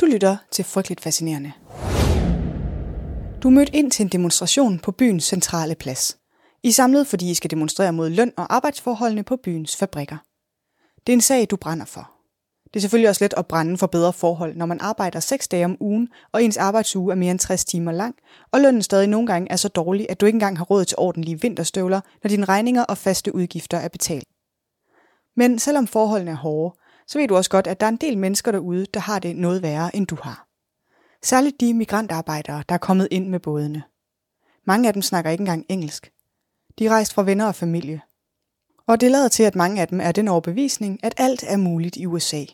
Du lytter til Frygteligt Fascinerende. Du mødte ind til en demonstration på byens centrale plads. I samlet, fordi I skal demonstrere mod løn og arbejdsforholdene på byens fabrikker. Det er en sag, du brænder for. Det er selvfølgelig også let at brænde for bedre forhold, når man arbejder 6 dage om ugen, og ens arbejdsuge er mere end 60 timer lang, og lønnen stadig nogle gange er så dårlig, at du ikke engang har råd til ordentlige vinterstøvler, når dine regninger og faste udgifter er betalt. Men selvom forholdene er hårde, så ved du også godt, at der er en del mennesker derude, der har det noget værre, end du har. Særligt de migrantarbejdere, der er kommet ind med bådene. Mange af dem snakker ikke engang engelsk. De er rejst fra venner og familie. Og det lader til, at mange af dem er den overbevisning, at alt er muligt i USA.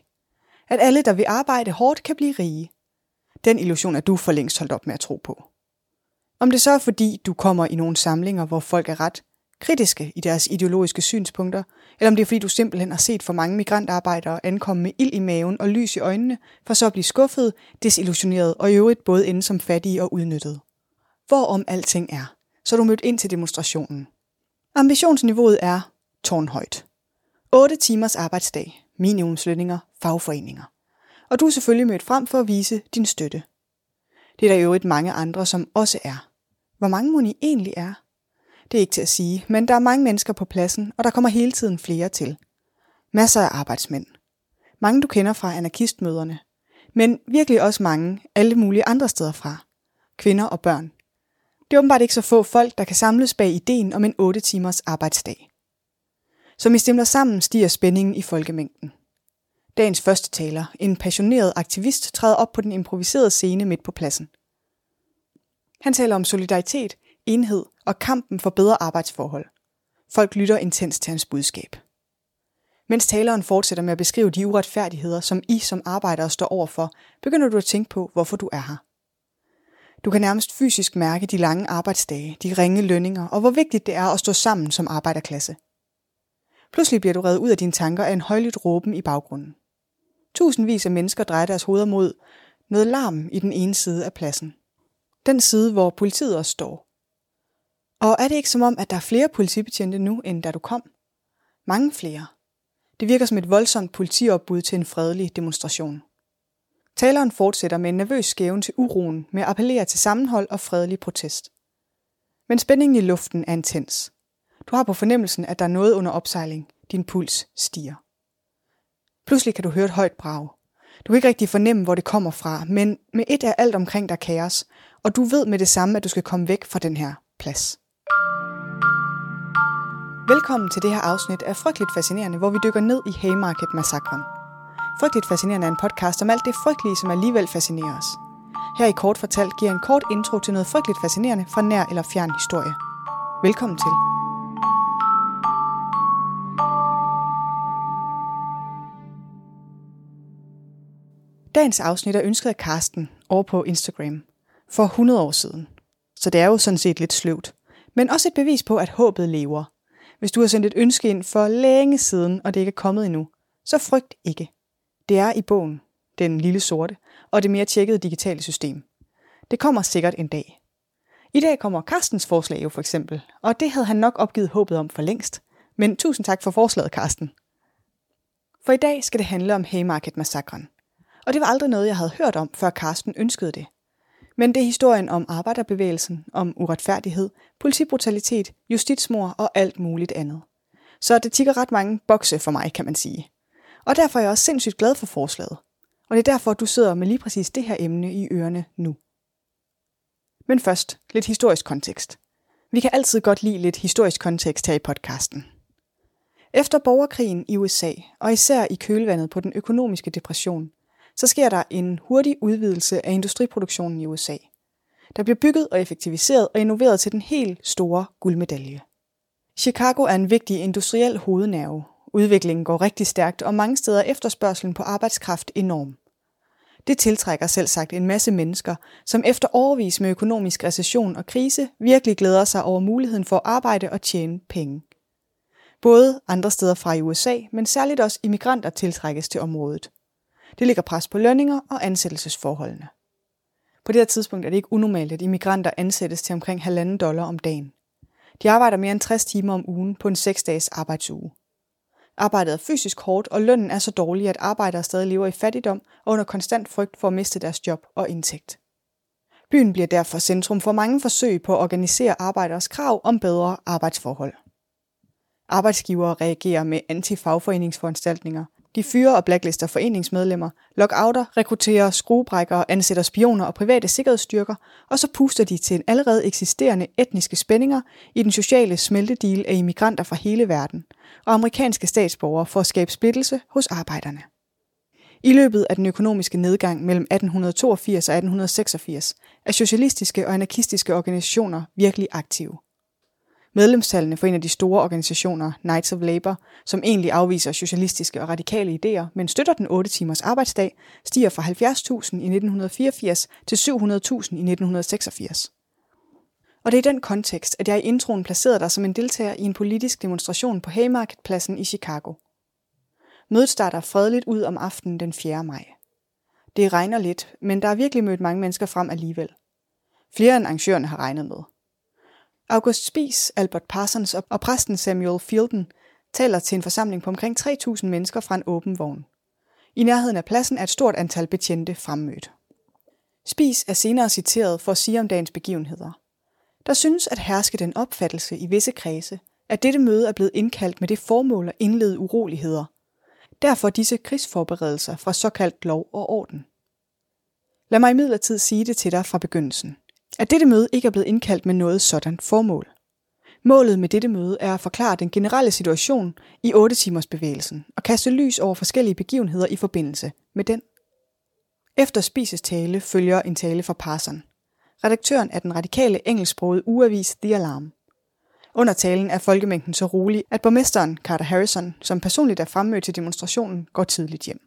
At alle, der vil arbejde hårdt, kan blive rige. Den illusion er du for længst holdt op med at tro på. Om det så er fordi, du kommer i nogle samlinger, hvor folk er ret kritiske i deres ideologiske synspunkter, eller om det er fordi du simpelthen har set for mange migrantarbejdere ankomme med ild i maven og lys i øjnene, for så at blive skuffet, desillusioneret og i øvrigt både ende som fattige og udnyttet. Hvorom alting er, så er du mødt ind til demonstrationen. Ambitionsniveauet er tårnhøjt. 8 timers arbejdsdag, minimumslønninger, fagforeninger. Og du er selvfølgelig mødt frem for at vise din støtte. Det er der i øvrigt mange andre, som også er. Hvor mange må I egentlig er? Det er ikke til at sige, men der er mange mennesker på pladsen, og der kommer hele tiden flere til. Masser af arbejdsmænd. Mange du kender fra anarkistmøderne. Men virkelig også mange alle mulige andre steder fra. Kvinder og børn. Det er åbenbart ikke så få folk, der kan samles bag ideen om en 8 timers arbejdsdag. Som I stemmer sammen, stiger spændingen i folkemængden. Dagens første taler, en passioneret aktivist, træder op på den improviserede scene midt på pladsen. Han taler om solidaritet, enhed og kampen for bedre arbejdsforhold. Folk lytter intens til hans budskab. Mens taleren fortsætter med at beskrive de uretfærdigheder, som I som arbejdere står overfor, begynder du at tænke på, hvorfor du er her. Du kan nærmest fysisk mærke de lange arbejdsdage, de ringe lønninger og hvor vigtigt det er at stå sammen som arbejderklasse. Pludselig bliver du reddet ud af dine tanker af en højlydt råben i baggrunden. Tusindvis af mennesker drejer deres hoveder mod noget larm i den ene side af pladsen. Den side, hvor politiet også står. Og er det ikke som om, at der er flere politibetjente nu, end da du kom? Mange flere. Det virker som et voldsomt politiopbud til en fredelig demonstration. Taleren fortsætter med en nervøs skæven til uroen med at appellere til sammenhold og fredelig protest. Men spændingen i luften er intens. Du har på fornemmelsen, at der er noget under opsejling. Din puls stiger. Pludselig kan du høre et højt brag. Du kan ikke rigtig fornemme, hvor det kommer fra, men med et er alt omkring dig kaos, og du ved med det samme, at du skal komme væk fra den her plads. Velkommen til det her afsnit af Frygteligt Fascinerende, hvor vi dykker ned i Haymarket-massakren. Frygteligt Fascinerende er en podcast om alt det frygtelige, som alligevel fascinerer os. Her i Kort Fortalt giver en kort intro til noget frygteligt fascinerende fra nær eller fjern historie. Velkommen til. Dagens afsnit er ønsket af Karsten over på Instagram for 100 år siden. Så det er jo sådan set lidt sløvt. Men også et bevis på, at håbet lever – hvis du har sendt et ønske ind for længe siden, og det ikke er kommet endnu, så frygt ikke. Det er i bogen, den lille sorte, og det mere tjekkede digitale system. Det kommer sikkert en dag. I dag kommer Carstens forslag jo for eksempel, og det havde han nok opgivet håbet om for længst. Men tusind tak for forslaget, Karsten. For i dag skal det handle om Haymarket-massakren. Og det var aldrig noget, jeg havde hørt om, før Karsten ønskede det. Men det er historien om arbejderbevægelsen, om uretfærdighed, politibrutalitet, justitsmor og alt muligt andet. Så det tigger ret mange bokse for mig, kan man sige. Og derfor er jeg også sindssygt glad for forslaget. Og det er derfor, du sidder med lige præcis det her emne i ørerne nu. Men først lidt historisk kontekst. Vi kan altid godt lide lidt historisk kontekst her i podcasten. Efter borgerkrigen i USA, og især i kølvandet på den økonomiske depression, så sker der en hurtig udvidelse af industriproduktionen i USA. Der bliver bygget og effektiviseret og innoveret til den helt store guldmedalje. Chicago er en vigtig industriel hovednerve. Udviklingen går rigtig stærkt, og mange steder er efterspørgselen på arbejdskraft enorm. Det tiltrækker selv sagt en masse mennesker, som efter overvis med økonomisk recession og krise virkelig glæder sig over muligheden for at arbejde og tjene penge. Både andre steder fra i USA, men særligt også immigranter tiltrækkes til området. Det ligger pres på lønninger og ansættelsesforholdene. På det her tidspunkt er det ikke unormalt, at immigranter ansættes til omkring 1,5 dollar om dagen. De arbejder mere end 60 timer om ugen på en 6-dages arbejdsuge. Arbejdet er fysisk hårdt, og lønnen er så dårlig, at arbejdere stadig lever i fattigdom og under konstant frygt for at miste deres job og indtægt. Byen bliver derfor centrum for mange forsøg på at organisere arbejderes krav om bedre arbejdsforhold. Arbejdsgivere reagerer med anti-fagforeningsforanstaltninger. De fyrer og blacklister foreningsmedlemmer, lockouter, rekrutterer skruebrækkere, ansætter spioner og private sikkerhedsstyrker, og så puster de til en allerede eksisterende etniske spændinger i den sociale smeltedeal af immigranter fra hele verden, og amerikanske statsborgere for at skabe splittelse hos arbejderne. I løbet af den økonomiske nedgang mellem 1882 og 1886 er socialistiske og anarkistiske organisationer virkelig aktive. Medlemstallene for en af de store organisationer, Knights of Labour, som egentlig afviser socialistiske og radikale idéer, men støtter den 8 timers arbejdsdag, stiger fra 70.000 i 1984 til 700.000 i 1986. Og det er i den kontekst, at jeg i introen placerede dig som en deltager i en politisk demonstration på Haymarket-pladsen i Chicago. Mødet starter fredeligt ud om aftenen den 4. maj. Det regner lidt, men der er virkelig mødt mange mennesker frem alligevel. Flere end arrangørerne har regnet med. August Spies, Albert Parsons og præsten Samuel Fielden taler til en forsamling på omkring 3.000 mennesker fra en åben vogn. I nærheden af pladsen er et stort antal betjente fremmødt. Spies er senere citeret for at sige om dagens begivenheder. Der synes at herske den opfattelse i visse kredse, at dette møde er blevet indkaldt med det formål at indlede uroligheder. Derfor disse krigsforberedelser fra såkaldt lov og orden. Lad mig imidlertid sige det til dig fra begyndelsen at dette møde ikke er blevet indkaldt med noget sådan formål. Målet med dette møde er at forklare den generelle situation i 8 timers bevægelsen og kaste lys over forskellige begivenheder i forbindelse med den. Efter Spises tale følger en tale fra Parson. Redaktøren af den radikale engelsksprogede ugeavis The Alarm. Under talen er folkemængden så rolig, at borgmesteren Carter Harrison, som personligt er fremmødt til demonstrationen, går tidligt hjem.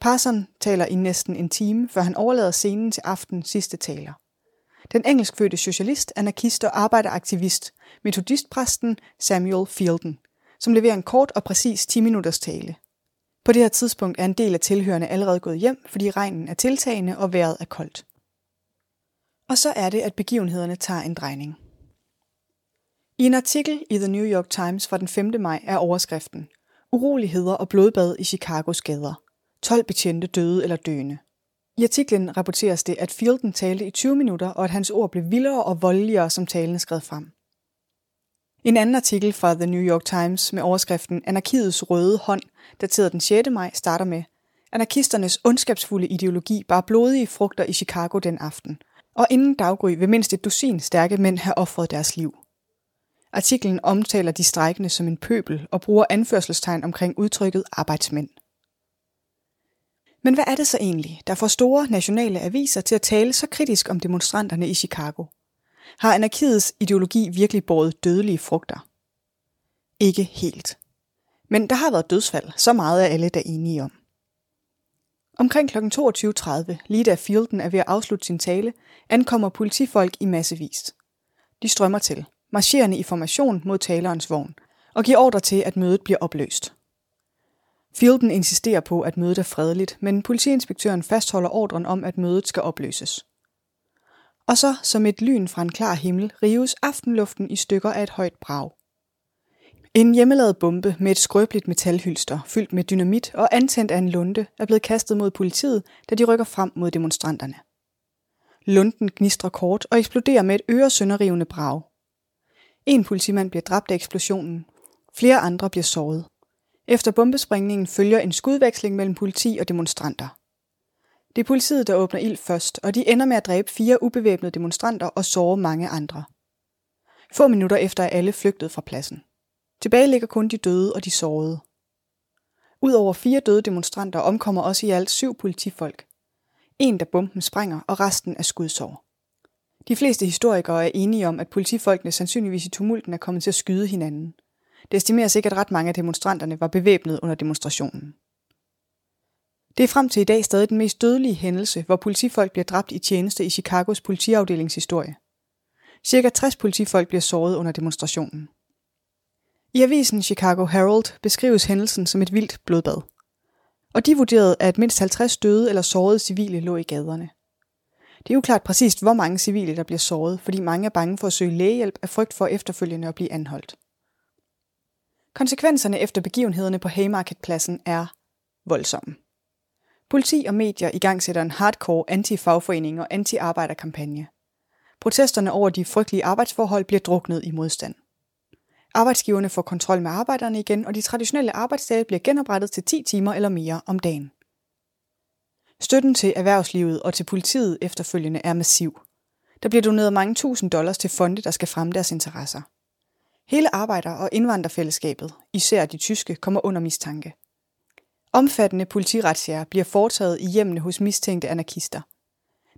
Parson taler i næsten en time, før han overlader scenen til aftens sidste taler den engelskfødte socialist, anarkist og arbejderaktivist, metodistpræsten Samuel Fielden, som leverer en kort og præcis 10 minutters tale. På det her tidspunkt er en del af tilhørende allerede gået hjem, fordi regnen er tiltagende og vejret er koldt. Og så er det, at begivenhederne tager en drejning. I en artikel i The New York Times fra den 5. maj er overskriften Uroligheder og blodbad i Chicagos gader. 12 betjente døde eller døende. I artiklen rapporteres det, at Fielden talte i 20 minutter, og at hans ord blev vildere og voldeligere, som talen skred frem. En anden artikel fra The New York Times med overskriften Anarkiets røde hånd, dateret den 6. maj, starter med Anarkisternes ondskabsfulde ideologi bar blodige frugter i Chicago den aften, og inden daggry vil mindst et dusin stærke mænd have offret deres liv. Artiklen omtaler de strækkende som en pøbel og bruger anførselstegn omkring udtrykket arbejdsmænd. Men hvad er det så egentlig, der får store nationale aviser til at tale så kritisk om demonstranterne i Chicago? Har anarkiets ideologi virkelig båret dødelige frugter? Ikke helt. Men der har været dødsfald, så meget er alle der enige om. Omkring kl. 22.30, lige da Fielden er ved at afslutte sin tale, ankommer politifolk i massevis. De strømmer til, marcherende i formation mod talerens vogn, og giver ordre til, at mødet bliver opløst. Fielden insisterer på, at mødet er fredeligt, men politiinspektøren fastholder ordren om, at mødet skal opløses. Og så, som et lyn fra en klar himmel, rives aftenluften i stykker af et højt brag. En hjemmelavet bombe med et skrøbeligt metalhylster, fyldt med dynamit og antændt af en lunde, er blevet kastet mod politiet, da de rykker frem mod demonstranterne. Lunden gnistrer kort og eksploderer med et øresønderrivende brag. En politimand bliver dræbt af eksplosionen. Flere andre bliver såret. Efter bombesprængningen følger en skudveksling mellem politi og demonstranter. Det er politiet, der åbner ild først, og de ender med at dræbe fire ubevæbnede demonstranter og såre mange andre. Få minutter efter er alle flygtet fra pladsen. Tilbage ligger kun de døde og de sårede. Udover fire døde demonstranter omkommer også i alt syv politifolk. En, der bomben sprænger, og resten er skudsår. De fleste historikere er enige om, at politifolkene sandsynligvis i tumulten er kommet til at skyde hinanden. Det estimeres ikke, at ret mange af demonstranterne var bevæbnet under demonstrationen. Det er frem til i dag stadig den mest dødelige hændelse, hvor politifolk bliver dræbt i tjeneste i Chicagos politiafdelingshistorie. Cirka 60 politifolk bliver såret under demonstrationen. I avisen Chicago Herald beskrives hændelsen som et vildt blodbad. Og de vurderede, at mindst 50 døde eller sårede civile lå i gaderne. Det er uklart præcist, hvor mange civile der bliver såret, fordi mange er bange for at søge lægehjælp af frygt for efterfølgende at blive anholdt. Konsekvenserne efter begivenhederne på Haymarketpladsen er voldsomme. Politi og medier igangsætter en hardcore anti-fagforening og anti-arbejderkampagne. Protesterne over de frygtelige arbejdsforhold bliver druknet i modstand. Arbejdsgiverne får kontrol med arbejderne igen, og de traditionelle arbejdsdage bliver genoprettet til 10 timer eller mere om dagen. Støtten til erhvervslivet og til politiet efterfølgende er massiv. Der bliver doneret mange tusind dollars til fonde, der skal fremme deres interesser. Hele arbejder- og indvandrerfællesskabet, især de tyske, kommer under mistanke. Omfattende politiretsjager bliver foretaget i hjemmene hos mistænkte anarkister.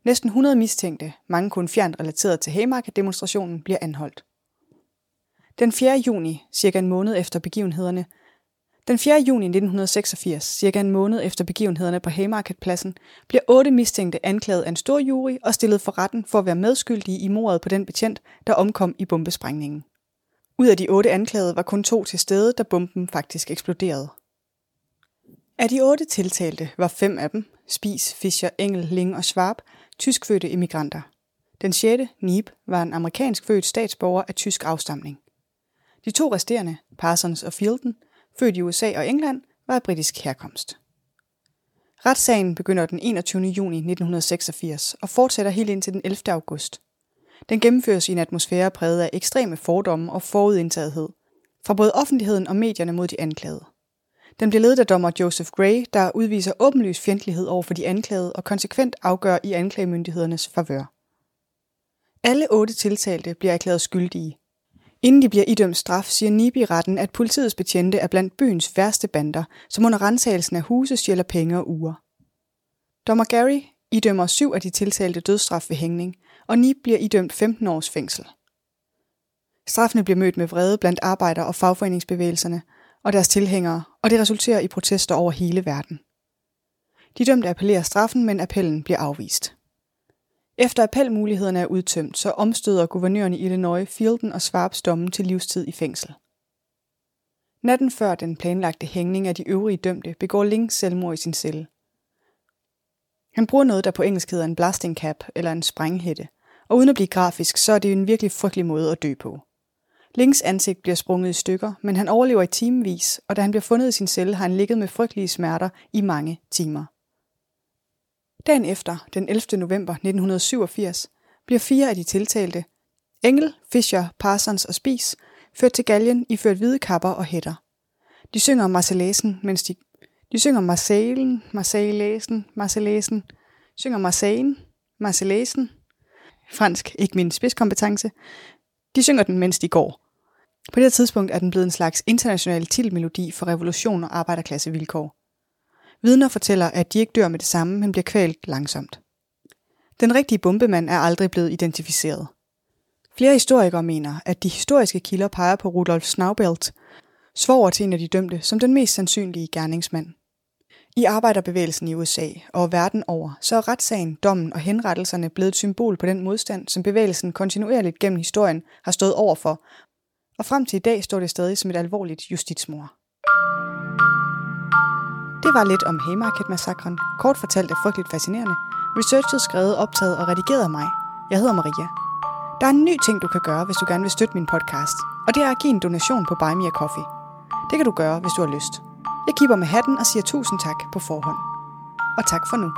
Næsten 100 mistænkte, mange kun fjernt relateret til Haymarket-demonstrationen, bliver anholdt. Den 4. juni, cirka en måned efter begivenhederne, den 4. juni 1986, cirka en måned efter begivenhederne på Haymarketpladsen, bliver otte mistænkte anklaget af en stor jury og stillet for retten for at være medskyldige i mordet på den betjent, der omkom i bombesprængningen. Ud af de otte anklagede var kun to til stede, da bomben faktisk eksploderede. Af de otte tiltalte var fem af dem, Spis, Fischer, Engel, Ling og Schwab, tyskfødte immigranter. Den sjette, Nieb, var en amerikansk født statsborger af tysk afstamning. De to resterende, Parsons og Fielden, født i USA og England, var af britisk herkomst. Retssagen begynder den 21. juni 1986 og fortsætter helt indtil den 11. august. Den gennemføres i en atmosfære præget af ekstreme fordomme og forudindtagethed, fra både offentligheden og medierne mod de anklagede. Den bliver ledet af dommer Joseph Gray, der udviser åbenlys fjendtlighed over for de anklagede og konsekvent afgør i anklagemyndighedernes favør. Alle otte tiltalte bliver erklæret skyldige. Inden de bliver idømt straf, siger Nibi retten, at politiets betjente er blandt byens værste bander, som under rensagelsen af huse stjæler penge og uger. Dommer Gary idømmer syv af de tiltalte dødsstraf ved hængning, og Ni bliver idømt 15 års fængsel. Straffene bliver mødt med vrede blandt arbejder- og fagforeningsbevægelserne og deres tilhængere, og det resulterer i protester over hele verden. De dømte appellerer straffen, men appellen bliver afvist. Efter appelmulighederne er udtømt, så omstøder guvernøren i Illinois Fielden og Schwabs dommen til livstid i fængsel. Natten før den planlagte hængning af de øvrige dømte begår Link selvmord i sin celle. Han bruger noget, der på engelsk hedder en blasting cap eller en sprænghætte, og uden at blive grafisk, så er det en virkelig frygtelig måde at dø på. Links ansigt bliver sprunget i stykker, men han overlever i timevis, og da han bliver fundet i sin celle, har han ligget med frygtelige smerter i mange timer. Dagen efter, den 11. november 1987, bliver fire af de tiltalte, Engel, Fischer, Parsons og Spis, ført til galgen i ført hvide kapper og hætter. De synger Marselæsen, mens de, de synger Marseillen, Marseillæsen, Marselæsen, synger Marseillen, Marselæsen, fransk, ikke min spidskompetence. De synger den, mens de går. På det her tidspunkt er den blevet en slags international titelmelodi for revolution og arbejderklassevilkår. Vidner fortæller, at de ikke dør med det samme, men bliver kvalt langsomt. Den rigtige bombemand er aldrig blevet identificeret. Flere historikere mener, at de historiske kilder peger på Rudolf Snaubelt, svoger til en af de dømte, som den mest sandsynlige gerningsmand. I arbejderbevægelsen i USA og verden over, så er retssagen, dommen og henrettelserne blevet et symbol på den modstand, som bevægelsen kontinuerligt gennem historien har stået overfor, og frem til i dag står det stadig som et alvorligt justitsmord. Det var lidt om Haymarket-massakren, kort fortalt er frygteligt fascinerende. Researchet skrevet, optaget og redigeret af mig. Jeg hedder Maria. Der er en ny ting, du kan gøre, hvis du gerne vil støtte min podcast, og det er at give en donation på Buy Me a Coffee. Det kan du gøre, hvis du har lyst. Jeg kipper med hatten og siger tusind tak på forhånd. Og tak for nu.